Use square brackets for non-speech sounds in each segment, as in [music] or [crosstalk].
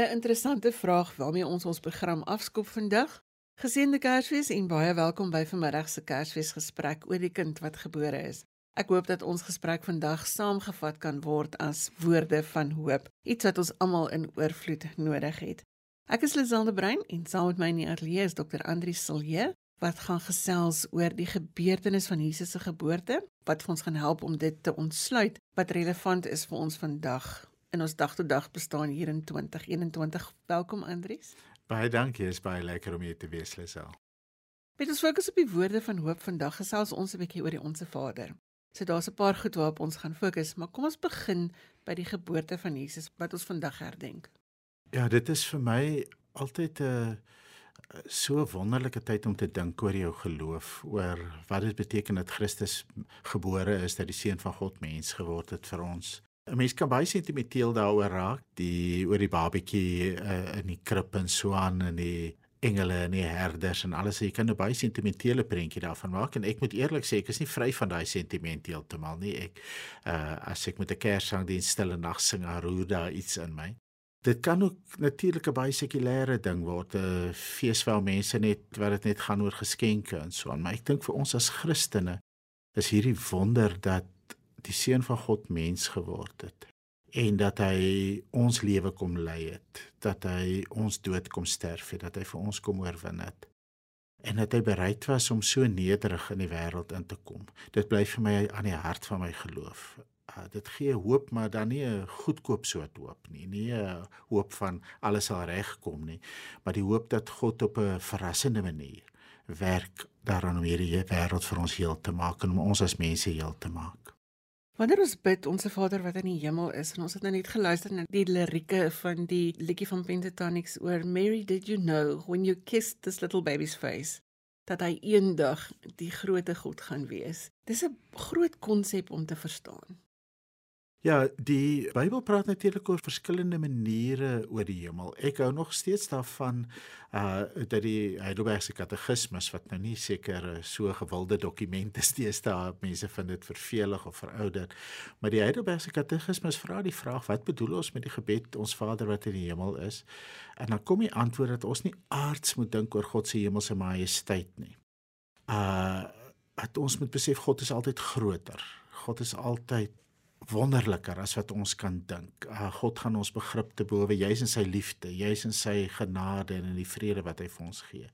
'n Interessante vraag waarmee ons ons program afskop vandag. Geseënde Kersfees en baie welkom by vanmiddag se Kersfeesgesprek oor die kind wat gebore is. Ek hoop dat ons gesprek vandag saamgevat kan word as woorde van hoop, iets wat ons almal in oorvloed nodig het. Ek is Liselde Brein en saam met my in die ateljee is Dr. Andri Silje wat gaan gesels oor die gebeurtenis van Jesus se geboorte wat vir ons gaan help om dit te ontsluit wat relevant is vir ons vandag in ons dag tot dag bestaan hier in 2021. Welkom Andries. Baie dankie, is baie lekker om hier te wees, Lisel. Met ons fokus op die woorde van hoop vandag gesels ons 'n bietjie oor die Onse Vader. So daar's 'n paar goed waarop ons gaan fokus, maar kom ons begin by die geboorte van Jesus wat ons vandag herdenk. Ja, dit is vir my altyd 'n uh, so wonderlike tyd om te dink oor jou geloof, oor wat dit beteken dat Christus gebore is, dat die seun van God mens geword het vir ons. 'n Mens kan baie sentimenteel daaroor raak, die oor die babatjie uh, in die krib en so aan en die engele en die herders en alles. Jy kan 'n baie sentimentele prentjie daarvan maak en ek moet eerlik sê ek is nie vry van daai sentiment heeltemal nie. Ek uh as ek met 'n kerssang die stille nag sing, roer daar iets in my. Dit kan ook natuurlik 'n baie sekulêre ding word, 'n fees waar mense net wat dit net gaan oor geskenke en so aan. Maar ek dink vir ons as Christene is hierdie wonder dat die seun van God mens geword het en dat hy ons lewe kom lei het, dat hy ons dood kom sterf het, dat hy vir ons kom oorwin het en dat hy bereid was om so nederig in die wêreld in te kom. Dit bly vir my aan die hart van my geloof uh, dit gee hoop maar dan nie 'n goedkoop soort hoop nie nie 'n hoop van alles sal regkom nie maar die hoop dat God op 'n verrassende manier werk daaraan om hierdie wêreld vir ons heel te maak en om ons as mense heel te maak Wanneer ons bid onsse Vader wat in die hemel is en ons het nou net geluister na die lirieke van die liedjie van Pentatonix oor Mary did you know when you kissed this little baby's face dat hy eendag die grootte God gaan wees. Dis 'n groot konsep om te verstaan. Ja, die Bybel praat natuurlik oor verskillende maniere oor die hemel. Ek hou nog steeds daarvan uh dat die Heidelbergse Katekismes wat nou nie seker so gewilde dokument is teenoor mense vind dit vervelig of verouderd, maar die Heidelbergse Katekismes vra die vraag wat bedoel ons met die gebed ons Vader wat in die hemel is? En dan kom die antwoord dat ons nie aards moet dink oor God se hemelse majesteit nie. Uh dat ons moet besef God is altyd groter. God is altyd wonderliker as wat ons kan dink. Uh, God gaan ons begrip te bowe, jy's in sy liefde, jy's in sy genade en in die vrede wat hy vir ons gee.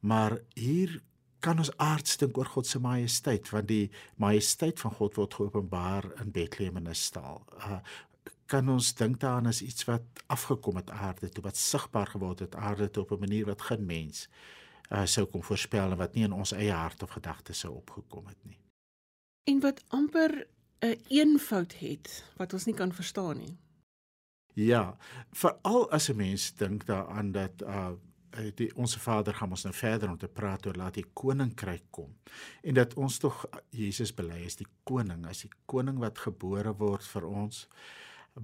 Maar hier kan ons aards dink oor God se majesteit, want die majesteit van God word geopenbaar in Bethlehem in 'n stal. Uh, kan ons dink daaraan as iets wat afgekom het aarde toe, wat sigbaar geword het aarde toe op 'n manier wat geen mens uh, sou kon voorspel en wat nie in ons eie hart of gedagtes sou opgekom het nie. En wat amper 'n een eenvoud het wat ons nie kan verstaan nie. Ja, veral as 'n mens dink daaraan dat uh die onsse Vader gaan ons nou verder om te praat oor laat die koninkryk kom en dat ons tog Jesus bely as die koning, as die koning wat gebore word vir ons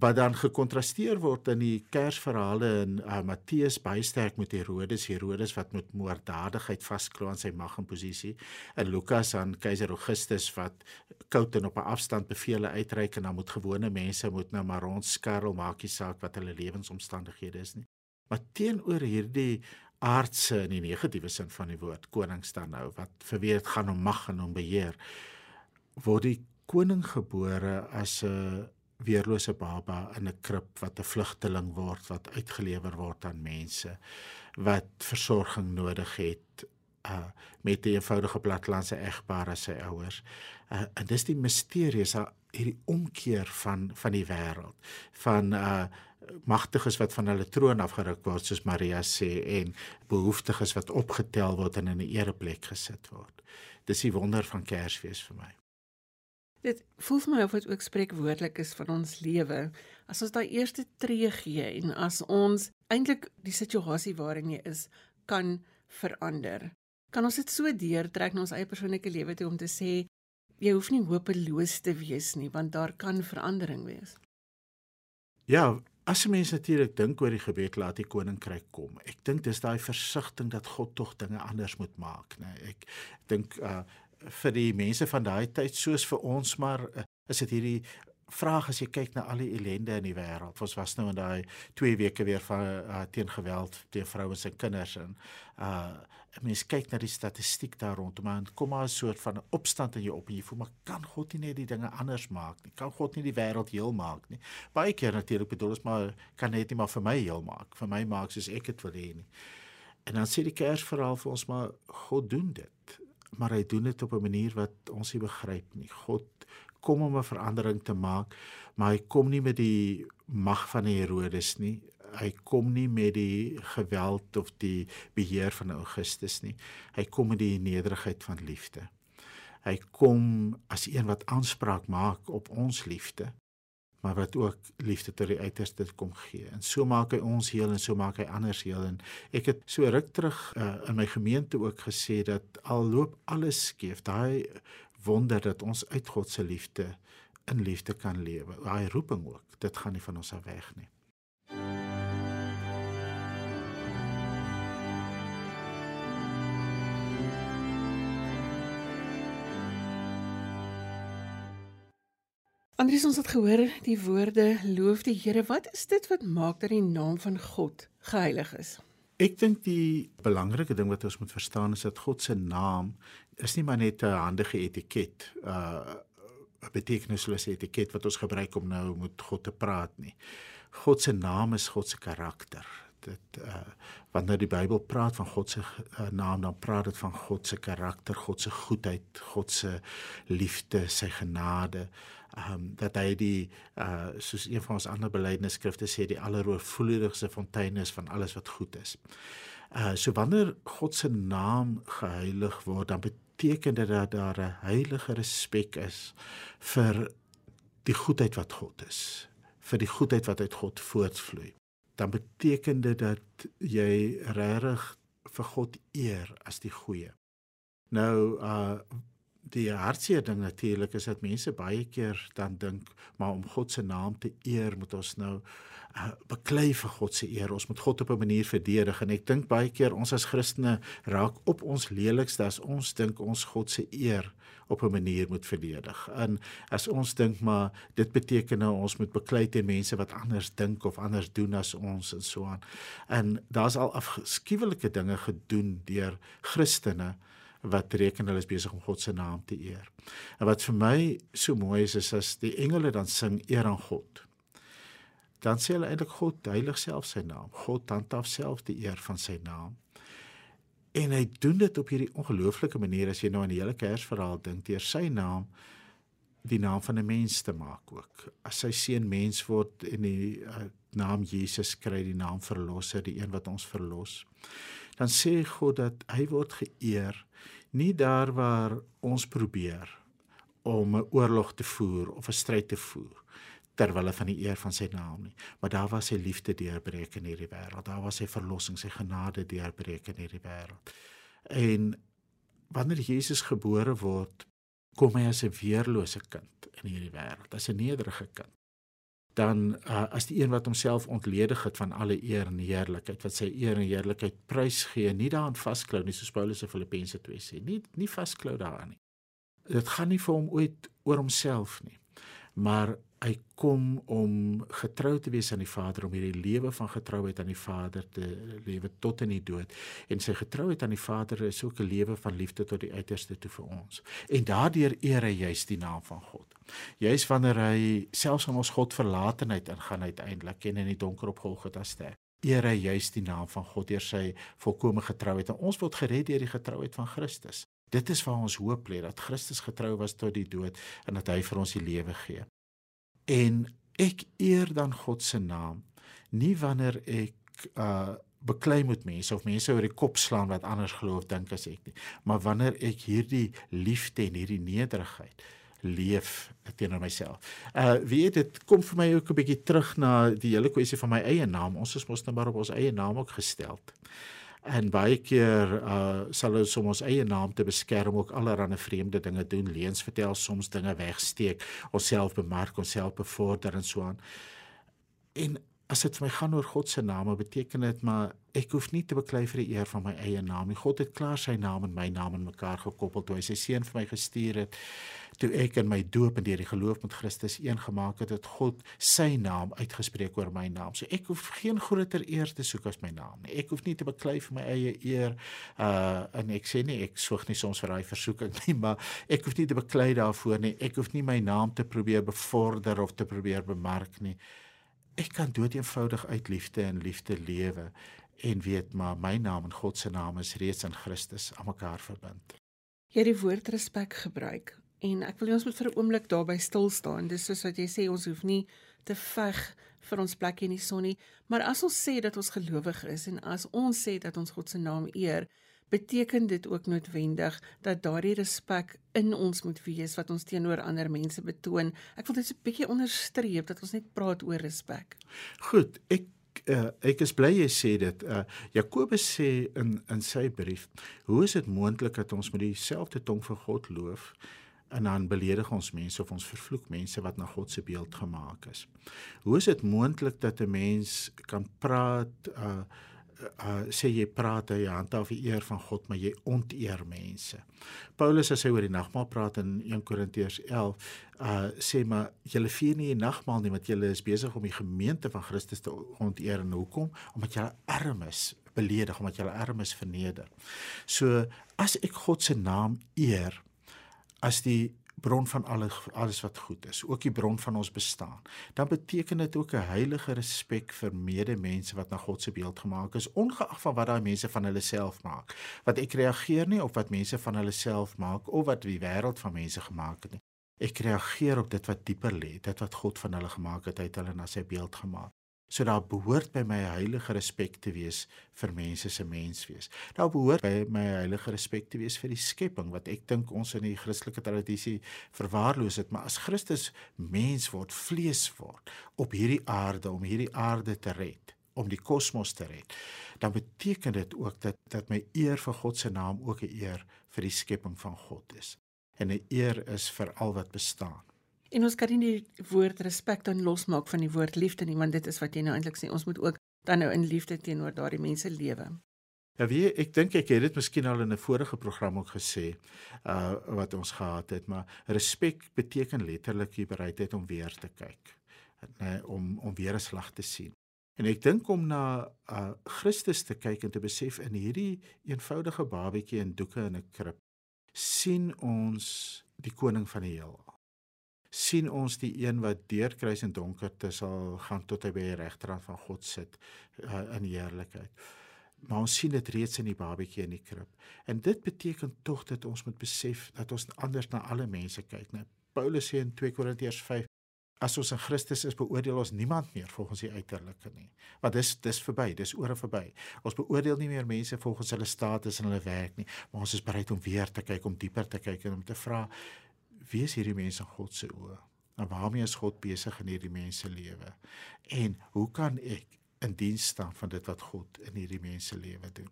wat dan gekontrasteer word in die Kersverhale in uh, Matteus baie sterk met Herodes, Herodes wat met moorddadigheid vasklou aan sy mag en posisie, en Lukas aan keiser Augustus wat koud en op 'n afstand bevele uitreik en dan moet gewone mense moet nou maar rondskarrel maakie saak wat hulle lewensomstandighede is nie. Maar teenoor hierdie aardse in die negatiewe sin van die woord koning staan nou wat vir wie dit gaan om mag en om beheer word die koning gebore as 'n weerlose baba in 'n krib wat 'n vlugteling word wat uitgelewer word aan mense wat versorging nodig het uh met die eenvoudige platlandse egpaar as sy ouers. Uh en dis die misterie is hierdie omkeer van van die wêreld van uh magtiges wat van hulle troon afgeruk word soos Maria sê en behoeftiges wat opgetel word en in 'n ereplek gesit word. Dis die wonder van Kersfees vir my. Dit voel vir my of dit ook spreekwoordelik is van ons lewe. As ons daai eerste tree gee en as ons eintlik die situasie waarin jy is kan verander. Kan ons dit so deurtrek na ons eie persoonlike lewe toe om te sê jy hoef nie hopeloos te wees nie want daar kan verandering wees. Ja, as jy mens natuurlik dink oor die gebed laat die koninkryk kom. Ek dink dis daai versigtiging dat God tog dinge anders moet maak, né? Ek dink uh vir die mense van daai tyd soos vir ons maar eh, is dit hierdie vraag as jy kyk na al die ellende in die wêreld. Ons was nou in daai 2 weke weer van uh, teen geweld teen vrouens en kinders en uh mense kyk na die statistiek daar rondom en kom maar 'n soort van opstand in jou op en jy voel maar kan God nie net die dinge anders maak nie? Kan God nie die wêreld heel maak nie? Baie keer natuurlik bedoel ons maar kan net nie maar vir my heel maak. Vir my maak soos ek dit wil hê nie. En dan sê die Kersverhaal vir ons maar God doen dit. Maar hy doen dit op 'n manier wat ons nie begryp nie. God kom om 'n verandering te maak, maar hy kom nie met die mag van Herodes nie. Hy kom nie met die geweld of die beheer van Augustus nie. Hy kom met die nederigheid van liefde. Hy kom as een wat aanspraak maak op ons liefde maar wat ook liefde tot die uiterste kom gee. En so maak hy ons heel en so maak hy anders heel en ek het so ruk terug uh, in my gemeente ook gesê dat al loop alles skeef, daai wonder dat ons uit God se liefde in liefde kan lewe. Daai roeping ook, dit gaan nie van ons af weg nie. Andries ons het gehoor die woorde loof die Here. Wat is dit wat maak dat die naam van God geheilig is? Ek dink die belangrike ding wat ons moet verstaan is dat God se naam is nie maar net 'n handige etiket, uh 'n betekenislose etiket wat ons gebruik om nou met God te praat nie. God se naam is God se karakter dit uh wanneer die Bybel praat van God se uh, naam dan praat dit van God se karakter, God se goedheid, God se liefde, sy genade. Um dat hy die uh soos een van ons ander belydenisskrifte sê die alleroorvloedigste fontein is van alles wat goed is. Uh so wanneer God se naam geheilig word, dan beteken dit dat daar 'n heilige respek is vir die goedheid wat God is, vir die goedheid wat uit God voortvloei dan beteken dit dat jy regtig vir God eer as die goeie. Nou uh die hartseer ding natuurlik is dat mense baie keer dan dink maar om God se naam te eer moet ons nou uh, beklei vir God se eer. Ons moet God op 'n manier verdedig en ek dink baie keer ons as Christene raak op ons lelikste as ons dink ons God se eer op 'n manier moet verdedig. En as ons dink maar dit beteken nou ons moet beklei teen mense wat anders dink of anders doen as ons en so aan. En daar's al afskuwelike dinge gedoen deur Christene wat reken hulle is besig om God se naam te eer. En wat vir my so mooi is is as die engele dan sing eer aan God dan sê hulle eintlik God heilig self sy naam. God handhaaf self die eer van sy naam. En hy doen dit op hierdie ongelooflike manier as jy nou aan die hele Kersverhaal dink, deur sy naam die naam van 'n mens te maak ook. As sy seun mens word en die uh, naam Jesus kry die naam verlosser, die een wat ons verlos. Dan sê God dat hy word geëer nie daar waar ons probeer om 'n oorlog te voer of 'n stryd te voer ter wille van die eer van sy naam nie. Maar daar was sy liefde deurbreek in hierdie wêreld. Daar was sy verlossing, sy genade deurbreek in hierdie wêreld. En wanneer Jesus gebore word, kom hy as 'n weerlose kind in hierdie wêreld, as 'n nederige kind. Dan uh, as die een wat homself ontledig het van alle eer en heerlikheid, wat sy eer en heerlikheid prysgee, nie daaraan vasklou nie, soos Paulus in Filippense 2 sê, nie nie vasklou daaraan nie. Dit gaan nie vir hom ooit oor homself nie maar hy kom om getrou te wees aan die Vader om hierdie lewe van getrouheid aan die Vader te lewe tot in die dood. En sy getrouheid aan die Vader is ook 'n lewe van liefde tot die uiterste toe vir ons. En daardeur eer hy juis die naam van God. Juis wanneer hy selfs aan ons God verlatenheid ingaan uiteindelik en in die donker op Golgotha sterf eer hy juis die naam van God deur sy volkomme getrouheid. En ons word gered deur die getrouheid van Christus. Dit is waar ons hoop lê dat Christus getrou was tot die dood en dat hy vir ons die lewe gee. En ek eer dan God se naam nie wanneer ek uh beklei met mense of mense oor die kop slaan wat anders glo of dink as ek nie, maar wanneer ek hierdie liefde en hierdie nederigheid leef teenoor myself. Uh weet dit kom vir my ook 'n bietjie terug na die hele kwessie van my eie naam. Ons is mos nou maar op ons eie naam ook gestel en baie keer uh sal ons om ons eie naam te beskerm ook allerlei vreemde dinge doen, leuns vertel, soms dinge wegsteek, onsself bemark, onsself bevorder en so aan. En as dit vir my gaan oor God se naam, beteken dit maar ek hoef nie te beklei vir die eer van my eie naam nie. God het klaar sy naam en my naam in mekaar gekoppel toe hy sy seun vir my gestuur het. Toe ek in my doop en deur die geloof met Christus een gemaak het, het God sy naam uitgespreek oor my naam. So ek hoef geen groter eer te soek as my naam nie. Ek hoef nie te beklei vir my eie eer uh en ek sê nie ek soek nie soms vir daai versoeking [laughs] nie, maar ek hoef nie te beklei daarvoor nie. Ek hoef nie my naam te probeer bevorder of te probeer bemark nie ek kan dood eenvoudig uit liefde en liefde lewe en weet maar my naam en God se naam is reeds in Christus aan mekaar verbind. Jy het die woord respek gebruik en ek wil ons moet vir 'n oomblik daarby stil staan. Dis soos wat jy sê ons hoef nie te veg vir ons plek in die son nie, maar as ons sê dat ons gelowig is en as ons sê dat ons God se naam eer, beteken dit ook noodwendig dat daardie respek in ons moet wees wat ons teenoor ander mense betoon. Ek wil dit 'n bietjie onderstreep dat ons net praat oor respek. Goed, ek uh, ek is bly jy sê dit. Uh, Jakobus sê in in sy brief, hoe is dit moontlik dat ons met dieselfde tong vir God loof? en dan beledig ons mense of ons vervloek mense wat na God se beeld gemaak is. Hoe is dit moontlik dat 'n mens kan praat uh uh sê jy praat jy handhaaf die eer van God maar jy onteer mense. Paulus as hy oor die nagmaal praat in 1 Korintiërs 11 uh sê maar julle vier nie die nagmaal nie want julle is besig om die gemeente van Christus te onteer en hoekom? Omdat julle armes beledig omdat julle armes verneder. So as ek God se naam eer as die bron van alles alles wat goed is, ook die bron van ons bestaan. Dan beteken dit ook 'n heilige respek vir medemense wat na God se beeld gemaak is, ongeag van wat daai mense van hulle self maak. Wat ek reageer nie op wat mense van hulle self maak of wat die wêreld van mense gemaak het nie. Ek reageer op dit wat dieper lê, dit wat God van hulle gemaak het, hy het hulle na sy beeld gemaak. So daar behoort by my heilige respek te wees vir mense se menswees. Daar behoort by my heilige respek te wees vir die skepping wat ek dink ons in die Christelike tradisie verwaarloos het, maar as Christus mens word, vlees word op hierdie aarde om hierdie aarde te red, om die kosmos te red, dan beteken dit ook dat dat my eer vir God se naam ook 'n eer vir die skepping van God is. En 'n eer is vir al wat bestaan. En ons kan nie die woord respek dan losmaak van die woord liefde nie, want dit is wat jy nou eintlik sê, ons moet ook dan nou in liefde teenoor daardie mense lewe. Ja, wie ek dink ek het dit miskien al in 'n vorige program ook gesê, uh wat ons gehad het, maar respek beteken letterlik die bereidheid om weer te kyk, nee, om om weer 'n slag te sien. En ek dink om na uh Christus te kyk en te besef in hierdie eenvoudige babatjie in doeke in 'n krib, sien ons die koning van die heelal sien ons die een wat deur kruis en donkerte sal gaan tot hy by die regterhand van God sit uh, in heerlikheid. Maar ons sien dit reeds in die babatjie in die krib. En dit beteken tog dat ons moet besef dat ons anders na alle mense kyk, né? Paulus sê in 2 Korintiërs 5 As ons in Christus is, beoordeel ons niemand meer volgens die uiterlike nie. Want dis dis verby, dis oor en verby. Ons beoordeel nie meer mense volgens hulle status en hulle werk nie, maar ons is bereid om weer te kyk, om dieper te kyk en om te vra, wie is hierdie mense in God se oë? En waarmee is God besig in hierdie mense lewe? En hoe kan ek in diens staan van dit wat God in hierdie mense lewe doen?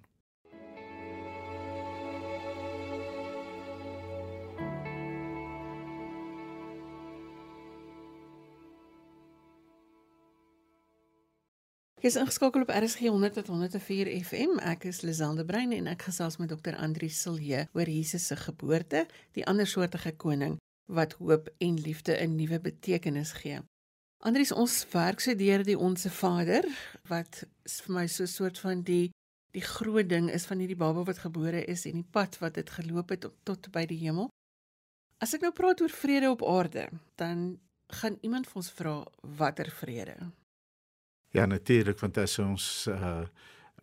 Jy is ingeskakel op RSG 100 tot 104 FM. Ek is Lizande Brein en ek gesels met Dr. Andri Silje oor Jesus se geboorte, die andersoortige koning wat hoop en liefde 'n nuwe betekenis gee. Andri, ons werk so deur die Onse Vader wat vir my so 'n soort van die die groot ding is van hierdie baba wat gebore is en die pad wat dit geloop het tot by die hemel. As ek nou praat oor vrede op aarde, dan gaan iemand vir ons vra watter vrede? Ja, natuurlik, want as ons uh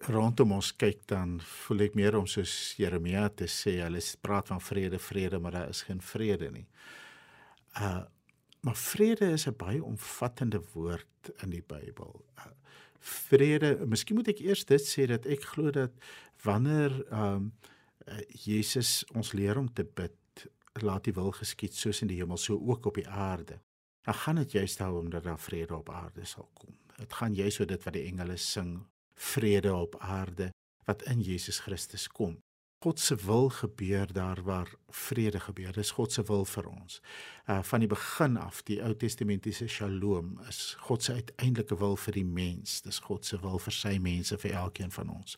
rondom ons kyk dan voel ek meer om soos Jeremia te sê, hulle praat van vrede, vrede, maar daar is geen vrede nie. Uh maar vrede is 'n baie omvattende woord in die Bybel. Uh, vrede, miskien moet ek eers dit sê dat ek glo dat wanneer um uh, Jesus ons leer om te bid, laat die wil geskied soos in die hemel, so ook op die aarde. Dan gaan dit juist daaroor dat daar vrede op aarde sal kom. Dit gaan jy so dit wat die engele sing, vrede op aarde wat in Jesus Christus kom. God se wil gebeur daar waar vrede gebeur. Dis God se wil vir ons. Uh van die begin af, die Ou Testamentiese Shalom is God se uiteindelike wil vir die mens. Dis God se wil vir sy mense, vir elkeen van ons.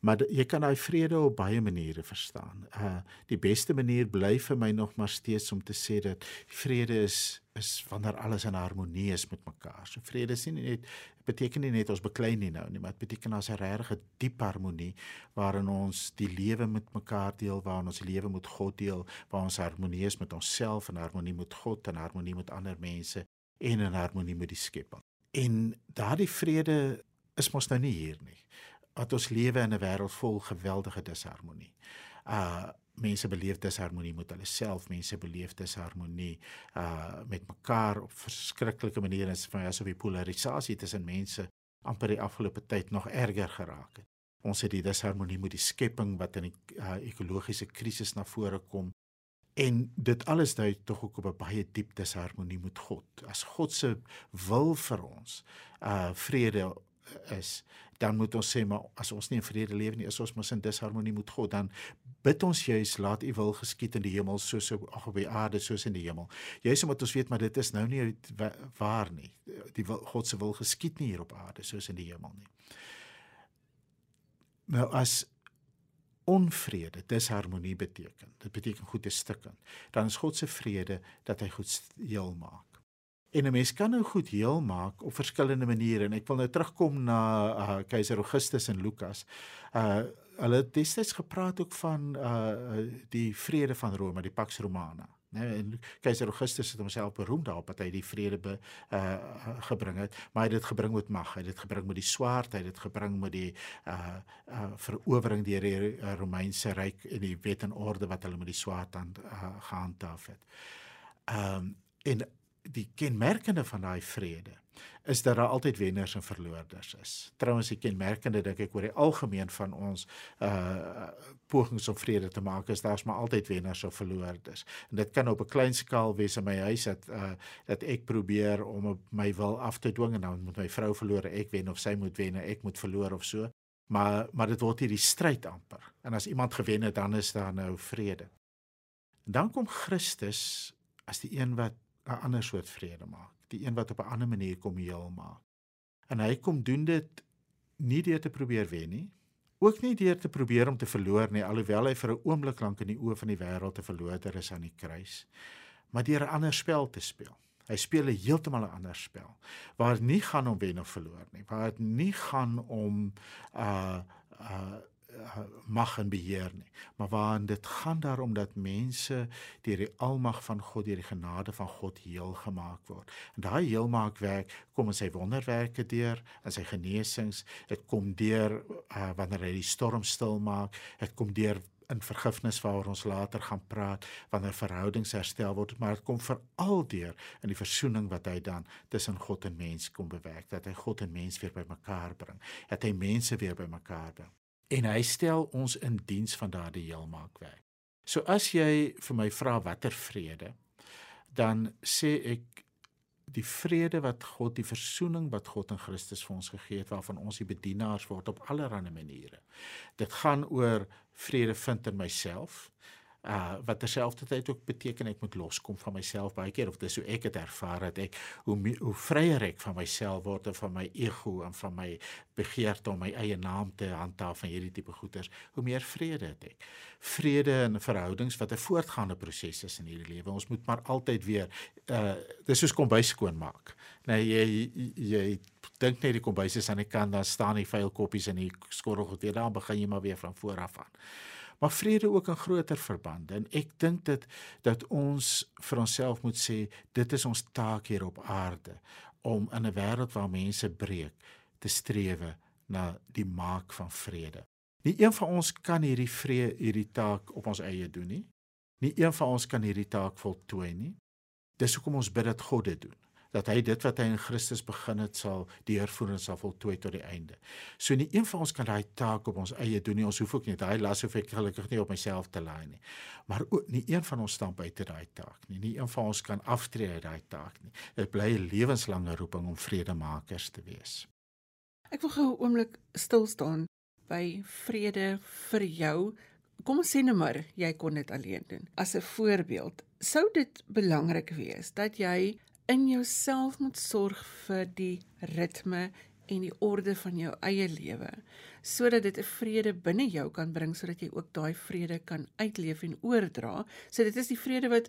Maar jy kan daai vrede op baie maniere verstaan. Uh die beste manier bly vir my nog maar steeds om te sê dat vrede is is wanneer alles in harmonie is met mekaar. So vrede is nie net beteken nie net ons beklei nie nou nie, maar dit beteken ons 'n regte diep harmonie waarin ons die lewe met mekaar deel, waarin ons die lewe met God deel, waar ons harmonie is met onsself en harmonie met God en harmonie met ander mense en in harmonie met die skepping. En daardie vrede is mos nou nie hier nie dat ons lewe in 'n wêreld vol geweldige disharmonie. Uh mense beleef disharmonie met hulle self, mense beleef disharmonie uh met mekaar op verskriklike maniere en van asof die polarisasie tussen mense amper die afgelope tyd nog erger geraak het. Ons het die disharmonie met die skepping wat in die uh, ekologiese krisis na vore kom en dit alles dui tog ook op 'n baie diep disharmonie met God. As God se wil vir ons uh vrede is, dan moet ons sê maar as ons nie in vrede lewe nie, is ons mos in disharmonie met God. Dan bid ons juis laat U wil geskied in die hemel soos ag op die aarde soos in die hemel. Juis omdat ons weet maar dit is nou nie waar nie. Die wil, God se wil geskied nie hier op aarde soos in die hemel nie. Nou as onvrede disharmonie beteken. Dit beteken goed te stikken. Dan is God se vrede dat hy goed heel maak. En 'n mens kan nou goed heel maak op verskillende maniere en ek wil nou terugkom na uh, keiser Augustus en Lukas. Uh hulle het destyds gepraat ook van uh die vrede van Rome, die Pax Romana. Nee, en keiser Augustus het homself beroem daarop dat hy die vrede be, uh gebring het, maar hy het dit gebring met mag, hy het dit gebring met die swaard, hy het dit gebring met die uh uh verowering deur die Romeinse ryk en die wet en orde wat hulle met die swaard aan uh, gehandhaaf het. Ehm um, en die kenmerkende van daai vrede is dat daar altyd wenners en verloorders is. Trouwens die kenmerkende dink ek oor die algemeen van ons uh pogings om vrede te maak is daar's maar altyd wenners of verloorders. En dit kan op 'n klein skaal wees in my huis dat uh dat ek probeer om my wil af te dwing en dan moet my vrou verloor, ek wen of sy moet wen, ek moet verloor of so. Maar maar dit word hierdie stryd amper. En as iemand gewen het, dan is daar nou vrede. En dan kom Christus as die een wat 'n ander soort vrede maak, die een wat op 'n ander manier kom heel maak. En hy kom doen dit nie deur te probeer wen nie, ook nie deur te probeer om te verloor nie, alhoewel hy vir 'n oomblik lank in die oë van die wêreld te verloor is aan die kruis, maar deur 'n ander spel te speel. Hy speel 'n heeltemal 'n ander spel waar dit nie gaan om wen of verloor nie, waar dit nie gaan om uh uh Mag en beheer nie, maar waarin dit gaan daarom dat mense deur die almag van God, deur die genade van God heel gemaak word. En daai heelmaakwerk kom in sy wonderwerke deur, in sy genesings, dit kom deur uh, wanneer hy die storm stil maak, dit kom deur in vergifnis waaroor ons later gaan praat wanneer verhoudings herstel word. Maar dit kom veral deur in die versoening wat hy dan tussen God en mens kom bewerk dat hy God en mens weer bymekaar bring dat hy mense weer bymekaar bring en hy stel ons in diens van daardie heelmaakwerk. So as jy vir my vra watter vrede, dan sê ek die vrede wat God, die verzoening wat God in Christus vir ons gegee het waarvan ons die bedienaars word op allerlei maniere. Dit gaan oor vrede vind in myself uh wat terselfdertyd ook beteken ek moet loskom van myself baie keer of dis hoe ek dit ervaar het ek hoe hoe vryer ek van myself word en van my ego en van my begeerte om my eie naam te handhaaf van hierdie tipe goeters hoe meer vrede het ek. Vrede in verhoudings wat 'n voortgaande proses is in hierdie lewe. Ons moet maar altyd weer uh dis soos kombuis skoon maak nee jy jy dink net die kombuis is aan die kant dan staan die vuil koppies in die skorrel goed weer dan begin jy maar weer van voor af aan maar vrede ook in groter verbande. En ek dink dit dat ons vir onsself moet sê dit is ons taak hier op aarde om in 'n wêreld waar mense breek te strewe na die maak van vrede. Nie een van ons kan hierdie vrede hierdie taak op ons eie doen nie. Nie een van ons kan hierdie taak voltooi nie. Dis hoekom ons bid dat God dit doen dat hy dit wat hy in Christus begin het sal deurvoer en sal voltooi tot die einde. So nie een van ons kan daai taak op ons eie doen nie. Ons hoef ook nie daai las hoef ek gelukkig nie op myself te laai nie. Maar ook nie een van ons staan buite daai taak nie. Nie een van ons kan aftree uit daai taak nie. Dit bly 'n lewenslange roeping om vredemakers te wees. Ek wil gou 'n oomblik stil staan by vrede vir jou kom ons sê nou maar jy kon dit alleen doen. As 'n voorbeeld, sou dit belangrik wees dat jy in jouself moet sorg vir die ritme en die orde van jou eie lewe sodat dit 'n vrede binne jou kan bring sodat jy ook daai vrede kan uitleef en oordra. So dit is die vrede wat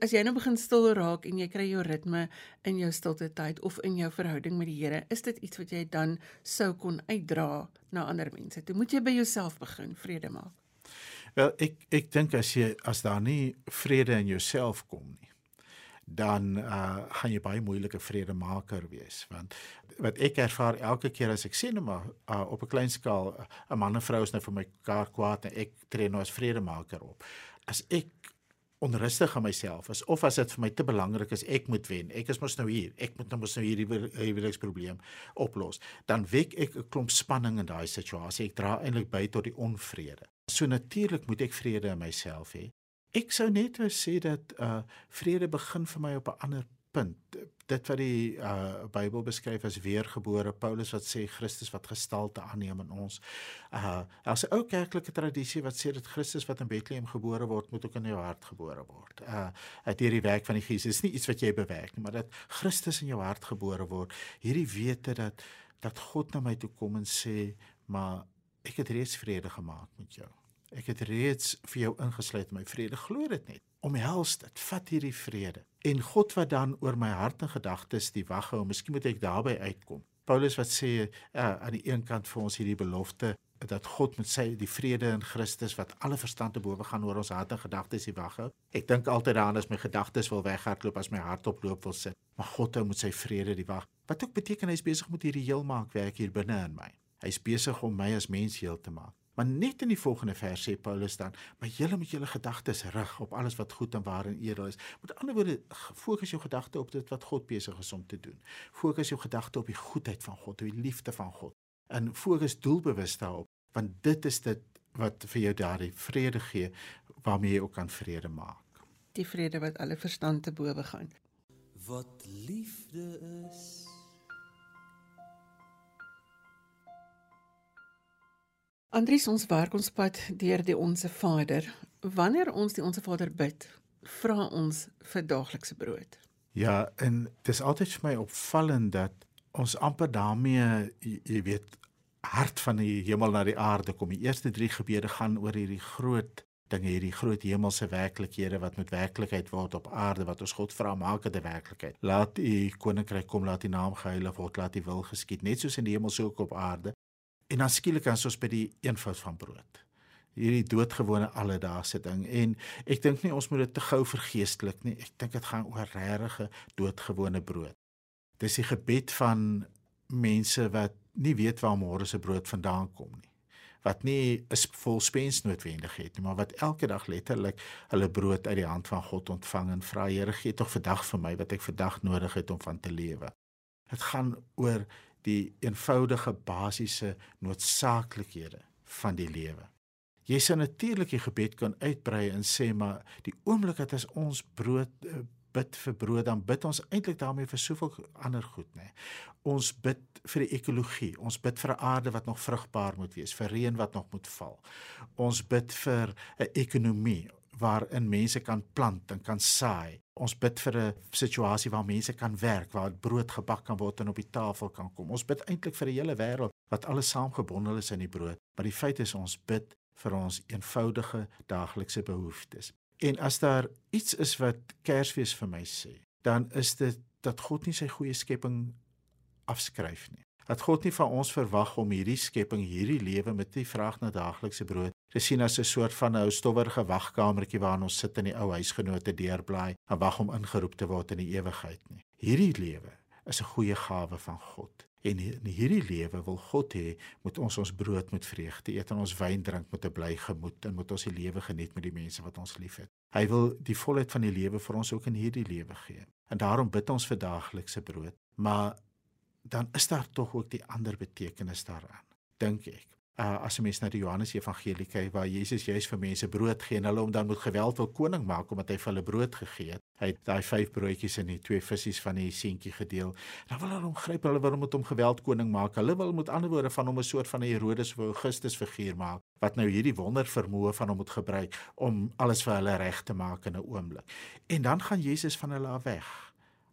as jy nou begin stil raak en jy kry jou ritme in jou stilte tyd of in jou verhouding met die Here, is dit iets wat jy dan sou kon uitdra na ander mense. Toe moet jy by jouself begin vrede maak. Wel, ek ek dink as jy as daar nie vrede in jouself kom nie, dan uh gaan jy baie moeilike vredemaker wees want wat ek ervaar elke keer as ek sien nou maar uh, op 'n klein skaal 'n uh, man en vrou is nou vir mekaar kwaad en ek tree nou as vredemaker op. As ek onrustig aan myself is of as dit vir my te belangrik is ek moet wen ek is mos nou hier ek moet nou mos nou hierdie huweliksprobleem oplos dan wek ek 'n klomp spanning in daai situasie. Ek dra eintlik by tot die onvrede. So natuurlik moet ek vrede in myself hê Ek sou net wou sê dat uh vrede begin vir my op 'n ander punt. Dit wat die uh Bybel beskryf as weergebore Paulus wat sê Christus wat gestalte aanneem in ons. Uh daar's 'n ou kerklike tradisie wat sê dat Christus wat in Bethlehem gebore word, moet ook in jou hart gebore word. Uh uit hierdie werk van die Gees. Dit is nie iets wat jy bewerk nie, maar dat Christus in jou hart gebore word. Hierdie wete dat dat God na my toe kom en sê, "Maar ek het reeds vrede gemaak met jou." Ek het reeds vir jou ingesluit my vrede. Glo dit net. Omhels dit. Vat hierdie vrede. En God wat dan oor my hart en gedagtes die wag hou, miskien moet ek daarby uitkom. Paulus wat sê uh, aan die een kant vir ons hierdie belofte dat God met sy die vrede in Christus wat alle verstand te bowe gaan oor ons hart en gedagtes die wag hou. Ek dink altyd daaraan as my gedagtes wil weghardloop as my hart oploop wil sit. Maar God hou met sy vrede die wag. Wat ook beteken hy is besig met hierdie heel maak werk hier binne in my. Hy's besig om my as mens heel te maak. Maar net in die volgende vers sê Paulus dan, maar julle moet julle gedagtes rig op alles wat goed en waar en edel is. Met ander woorde, fokus jou gedagte op dit wat God besig is om te doen. Fokus jou gedagte op die goedheid van God, op die liefde van God. En fokus doelbewus daarop, want dit is dit wat vir jou daardie vrede gee waarmee jy ook kan vrede maak. Die vrede wat alle verstand te bowe gaan. Wat liefde is Andries ons werk ons pad deur die onsse Vader. Wanneer ons die onsse Vader bid, vra ons vir daaglikse brood. Ja, en dit is altyd vir my opvallend dat ons amper daarmee jy, jy weet hart van die hemel na die aarde kom. Die eerste 3 gebede gaan oor hierdie groot dinge, hierdie groot hemelse werklikhede wat met werklikheid word op aarde wat ons God vra maak dit 'n werklikheid. Laat u koninkryk kom, laat u naam geheilig word, laat u wil geskied, net soos in die hemel so ook op aarde. En dan skielik as ons by die eenvoud van brood. Hierdie doodgewone alledaagse ding en ek dink nie ons moet dit te gou vergeestelik nie. Ek dink dit gaan oor regte doodgewone brood. Dis die gebed van mense wat nie weet waar môre se brood vandaan kom nie. Wat nie 'n vol spens noodwendig het nie, maar wat elke dag letterlik hulle brood uit die hand van God ontvang en vra Here gee tog vandag vir my wat ek vandag nodig het om van te lewe. Dit gaan oor die eenvoudige basiese noodsaaklikhede van die lewe. Jy sou natuurlik die gebed kan uitbrei en sê maar die oomblik dat ons brood eh, bid vir brood dan bid ons eintlik daarmee vir soveel ander goed nê. Ons bid vir die ekologie, ons bid vir 'n aarde wat nog vrugbaar moet wees, vir reën wat nog moet val. Ons bid vir 'n ekonomie waarin mense kan plant en kan saai. Ons bid vir 'n situasie waar mense kan werk, waar brood gebak kan word en op die tafel kan kom. Ons bid eintlik vir die hele wêreld wat alles saamgebondel is in die brood. Maar die feit is ons bid vir ons eenvoudige daaglikse behoeftes. En as daar iets is wat Kersfees vir my sê, dan is dit dat God nie sy goeie skepping afskryf nie. Dat God nie van ons verwag om hierdie skepping, hierdie lewe met die vraag na daaglikse brood te sien as 'n soort van 'n ou stowwerige wagkamertjie waarin ons sit in die ou huisgenote deurblaai en wag om ingeroep te word in die ewigheid nie. Hierdie lewe is 'n goeie gawe van God. En in hierdie lewe wil God hê moet ons ons brood met vreugde eet en ons wyn drink met 'n bly gemoed en moet ons die lewe geniet met die mense wat ons liefhet. Hy wil die volheid van die lewe vir ons ook in hierdie lewe gee. En daarom bid ons vir daaglikse brood, maar dan is daar tog ook die ander betekenis daaraan, dink ek uh, as 'n mens na die Johannes Evangelie kyk waar Jesus juis vir mense brood gee en hulle hom dan met geweld wil koning maak omdat hy vir hulle brood gegee het. Hy het daai vyf broodjies en die twee visse van die seentjie gedeel. Dan wil hulle hom gryp, hulle wil hom met hom geweld koning maak. Hulle wil met ander woorde van hom 'n soort van 'n Herodes of Augustus figuur maak wat nou hierdie wonder vermoë van hom moet gebruik om alles vir hulle reg te maak in 'n oomblik. En dan gaan Jesus van hulle af weg.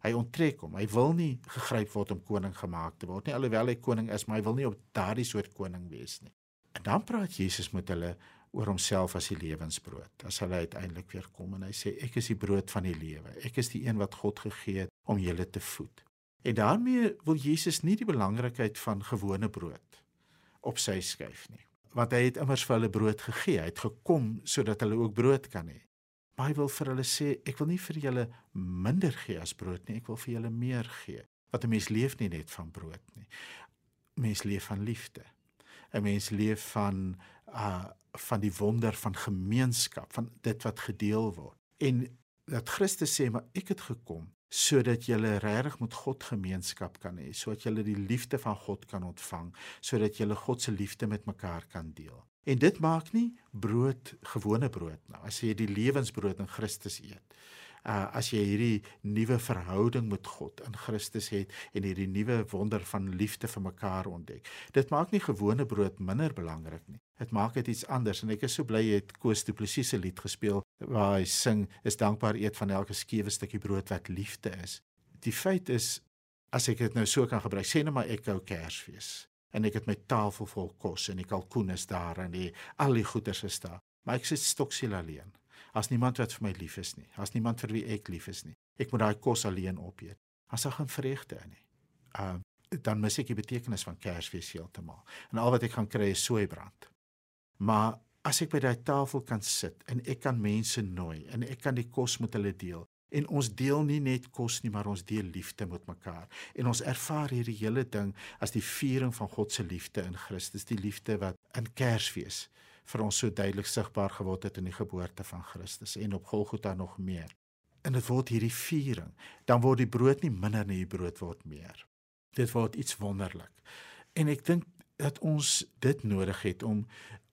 Hy onttrek hom. Hy wil nie gegryp word om koning gemaak te word nie. Alhoewel hy koning is, maar hy wil nie op daardie soort koning wees nie. En dan praat Jesus met hulle oor homself as die lewensbrood. As hulle uiteindelik weer kom en hy sê ek is die brood van die lewe. Ek is die een wat God gegee het om julle te voed. En daarmee wil Jesus nie die belangrikheid van gewone brood op sy skuif nie. Want hy het immers vir hulle brood gegee. Hy het gekom sodat hulle ook brood kan hê. Maar hy wil vir hulle sê, ek wil nie vir julle minder gee as brood nie, ek wil vir julle meer gee. Want 'n mens leef nie net van brood nie. Mens leef van liefde. 'n Mens leef van uh van die wonder van gemeenskap, van dit wat gedeel word. En dat Christus sê, maar ek het gekom sodat jy regtig met God gemeenskap kan hê, sodat jy die liefde van God kan ontvang, sodat jy God se liefde met mekaar kan deel. En dit maak nie brood gewone brood nou. As jy die lewensbrood in Christus eet. Uh as jy hierdie nuwe verhouding met God in Christus het en hierdie nuwe wonder van liefde vir mekaar ontdek. Dit maak nie gewone brood minder belangrik nie. Dit maak dit iets anders en ek is so bly jy het Koos Du Plessis se lied gespeel waar hy sing is dankbaar eet van elke skewe stukkie brood wat liefde is. Die feit is as ek dit nou so kan gebruik, sê net maar ek hou Kersfees en ek het my tafel vol kos en die kalkoen is daar en die al die goeders is daar. Maar ek sit stoksiel alleen. As niemand wat vir my lief is nie. As niemand vir wie ek lief is nie. Ek moet daai kos alleen opeet. As ek geen vreugde in nie. Uh dan mis ek die betekenis van Kersfees heeltemal. En al wat ek gaan kry is soeibrand. Maar as ek by daai tafel kan sit en ek kan mense nooi en ek kan die kos met hulle deel En ons deel nie net kos nie, maar ons deel liefde met mekaar. En ons ervaar hierdie hele ding as die viering van God se liefde in Christus, die liefde wat in Kersfees vir ons so duidelik sigbaar geword het in die geboorte van Christus en op Golgotha nog meer. En dit word hierdie viering, dan word die brood nie minder nie, die brood word meer. Dit word iets wonderlik. En ek dink dat ons dit nodig het om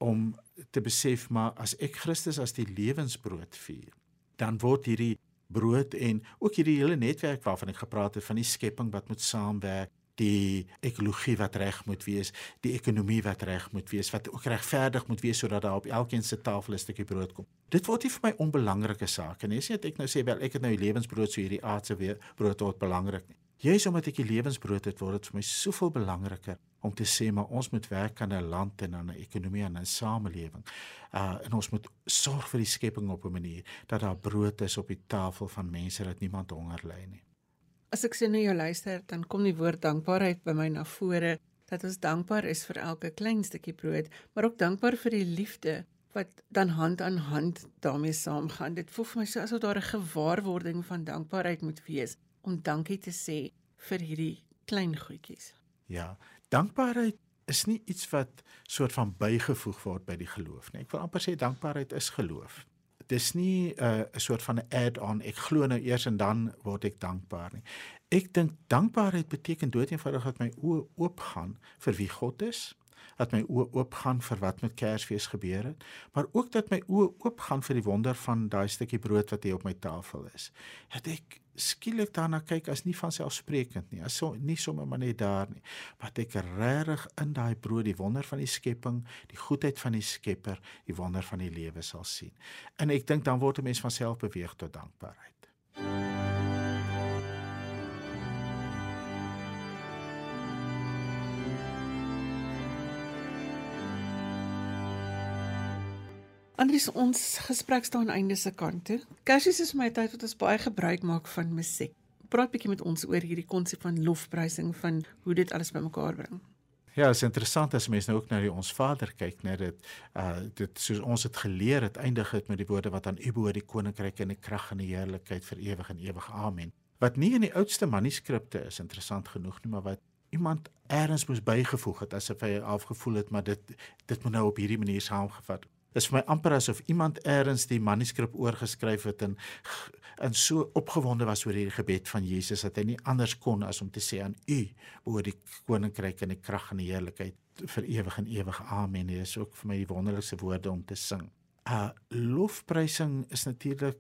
om te besef maar as ek Christus as die lewensbrood vier, dan word hierdie brood en ook hierdie hele netwerk waarvan ek gepraat het van die skepping wat moet saamwerk die ekologie wat reg moet wees, die ekonomie wat reg moet wees, wat ook regverdig moet wees sodat daar op elkeen se tafel 'n stukkie brood kom. Dit word nie vir my onbelangrike saak nie. Dis nie dat ek nou sê wel ek het nou die lewensbrood so hierdie aardse brood word belangrik nie. Juist omdat ek die lewensbrood het, word dit vir my soveel belangriker om te sê maar ons moet werk aan 'n land en aan 'n ekonomie en 'n samelewing. Uh en ons moet sorg vir die skepping op 'n manier dat daar brood is op die tafel van mense dat niemand honger ly nie. As ek sien na jou luister, dan kom die woord dankbaarheid by my na vore dat ons dankbaar is vir elke klein stukkie brood, maar ook dankbaar vir die liefde wat dan hand aan hand daarmee saamgaan. Dit voel vir my so asof daar 'n gewaarwording van dankbaarheid moet wees om dankie te sê vir hierdie klein goedjies. Ja, dankbaarheid is nie iets wat soort van bygevoeg word by die geloof nie. Ek wil amper sê dankbaarheid is geloof. Dis nie 'n uh, 'n soort van 'n add-on. Ek glo nou eers en dan word ek dankbaar nie. Ek dink dankbaarheid beteken doeteenvoudig dat my oë oop gaan vir wie God is, dat my oë oop gaan vir wat met Kersfees gebeur het, maar ook dat my oë oop gaan vir die wonder van daai stukkie brood wat hier op my tafel is. Dat ek skielik daarna kyk as nie van selfsprekend nie, as so nie sommer maar net daar nie, maar ek regtig in daai brood die wonder van die skepping, die goedheid van die Skepper, die wonder van die lewe sal sien. En ek dink dan word 'n mens van self beweeg tot dankbaarheid. Andries, ons gesprek staan einde se kant toe. Kersfees is my tyd wat ons baie gebruik maak van musiek. Praat bietjie met ons oor hierdie konsep van lofprysing van hoe dit alles bymekaar bring. Ja, dit is interessant as mense nou ook na die ons Vader kyk, net dit uh dit soos ons het geleer het eindig dit met die woorde wat aan U behoort die koninkryk en die krag en die heerlikheid vir ewig en ewig. Amen. Wat nie in die oudste manuskripte is interessant genoeg nie, maar wat iemand eers moes bygevoeg het asof hy afgevoel het maar dit dit moet nou op hierdie manier saamgevat Dis vir my amper asof iemand eers die manuskrip oorgeskryf het en en so opgewonde was oor hierdie gebed van Jesus dat hy nie anders kon as om te sê aan U oor die koninkryk en die krag en die heerlikheid vir ewig en ewig. Amen. Dit is ook vir my die wonderlikste woorde om te sing. Uh lofprysing is natuurlik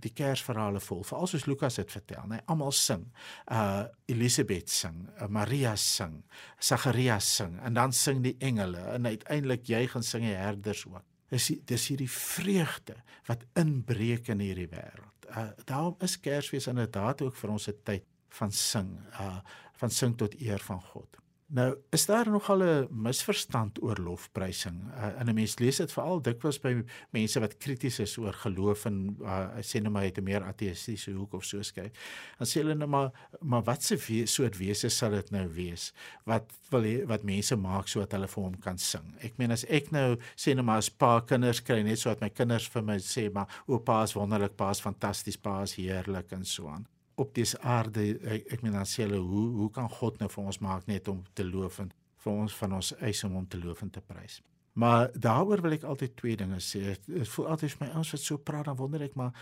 die Kersverhale vol. Veral soos Lukas dit vertel, nee, almal sing. Uh Elisabeth sing, uh, Maria sing, Sagarias sing en dan sing die engele en uiteindelik juig en sing die herders ook. Dis dis hierdie vreugde wat inbreek in hierdie wêreld. Uh daarom is Kersfees inderdaad ook vir ons 'n tyd van sing, uh van sing tot eer van God. Nou, is daar nogal 'n misverstand oor lofprysing? Uh, en 'n mens lees dit veral dikwels by mense wat krities is oor geloof en uh, sê nou maar het 'n meer ateïstiese hoek of so skryf. Dan sê hulle nou maar maar wat se we soort wese sal dit nou wees? Wat wil he, wat mense maak sodat hulle vir hom kan sing? Ek meen as ek nou sê nou maar as pa kinders kry net sodat my kinders vir my sê maar o pa is wonderlik, pa is fantasties, pa is heerlik en so aan op dese aarde ek, ek meen dan sê hulle hoe hoe kan God nou vir ons maak net om te loof en vir ons van ons eis om hom te loof en te prys. Maar daaroor wil ek altyd twee dinge sê. Dit voel altyd vir my ouens wat so praat dan wonder ek maar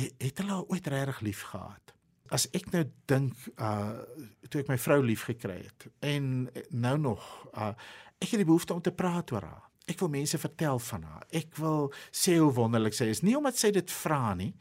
het hulle ooit regtig lief gehad? As ek nou dink uh toe ek my vrou lief gekry het en nou nog uh ek het die behoefte om te praat oor haar. Ek wil mense vertel van haar. Ek wil sê hoe wonderlik sy is. Nie omdat sy dit vra nie,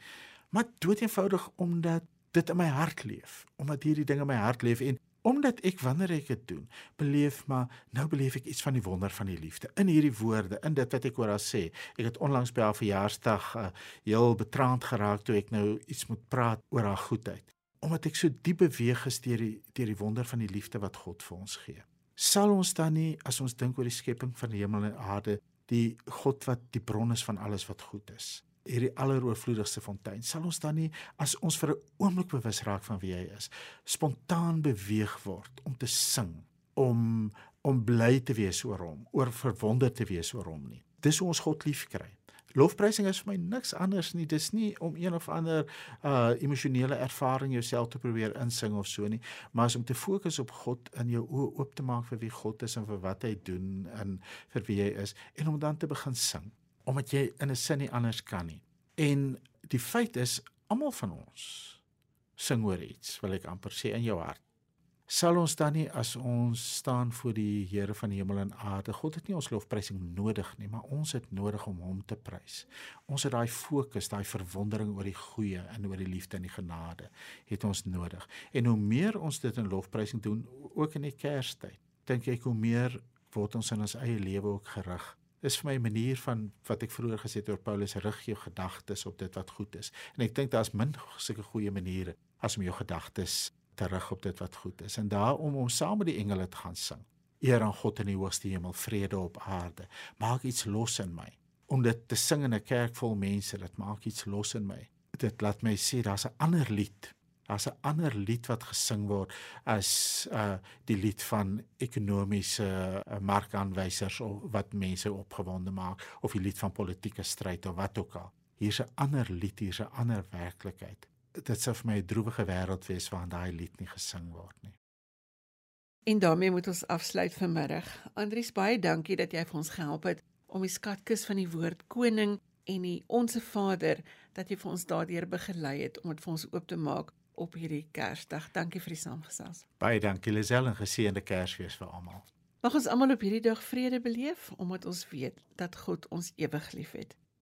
maar dood eenvoudig omdat dit in my hart leef, omdat hierdie ding in my hart leef en omdat ek wanneer ek dit doen, beleef maar nou beleef ek iets van die wonder van die liefde in hierdie woorde, in dit wat ek oor haar sê. Ek het onlangs by haar verjaarsdag uh, heel betraand geraak toe ek nou iets moet praat oor haar goedheid, omdat ek so diep beweeg is deur die deur die wonder van die liefde wat God vir ons gee. Sal ons dan nie as ons dink oor die skepping van die hemel en aarde, die God wat die bron is van alles wat goed is, hierdie alleroorvloedigste fontein. Sal ons dan nie as ons vir 'n oomblik bewus raak van wie hy is, spontaan beweeg word om te sing, om om bly te wees oor hom, oor verwonder te wees oor hom nie. Dis hoe ons God liefkry. Lofprysing is vir my niks anders nie. Dis nie om een of ander uh emosionele ervaring jouself te probeer insing of so nie, maar is om te fokus op God in jou oë oop te maak vir wie God is en vir wat hy doen en vir wie hy is en om dan te begin sing omdat jy in 'n sin nie anders kan nie. En die feit is almal van ons sing oor iets, wil ek amper sê in jou hart. Sal ons dan nie as ons staan voor die Here van die hemel en aarde, God het nie ons lofprysing nodig nie, maar ons het nodig om hom te prys. Ons het daai fokus, daai verwondering oor die goeie en oor die liefde en die genade het ons nodig. En hoe meer ons dit in lofprysing doen, ook in die Kerstyd, dink ek hoe meer word ons in ons eie lewe ook gerig Dis vir my 'n manier van wat ek vroeër gesê het oor Paulus rig jou gedagtes op dit wat goed is. En ek dink daar's min sulke goeie maniere as om jou gedagtes te rig op dit wat goed is. En daarom om saam met die engele te gaan sing. Eer aan God in die hoogste hemel, vrede op aarde. Maak iets los in my. Om dit te sing in 'n kerk vol mense, dit maak iets los in my. Dit laat my sê daar's 'n ander lied Daar's 'n ander lied wat gesing word as uh die lied van ekonomiese uh, markaanwysers of wat mense opgewonde maak of die lied van politieke stryd of wat ook al. Hier's 'n ander lied, hier's 'n ander werklikheid. Dit sou vir my 'n droewige wêreld wees waarin daai lied nie gesing word nie. En daarmee moet ons afsluit vanmiddag. Andries, baie dankie dat jy vir ons gehelp het om die skatkis van die woord koning en die onsse Vader dat jy vir ons daardeur begelei het om dit vir ons oop te maak op hierdie Kersdag. Dankie vir die saamgesels. Baie dankie Lisel en geseënde Kersfees vir almal. Mag ons almal op hierdie dag vrede beleef omdat ons weet dat God ons ewig liefhet.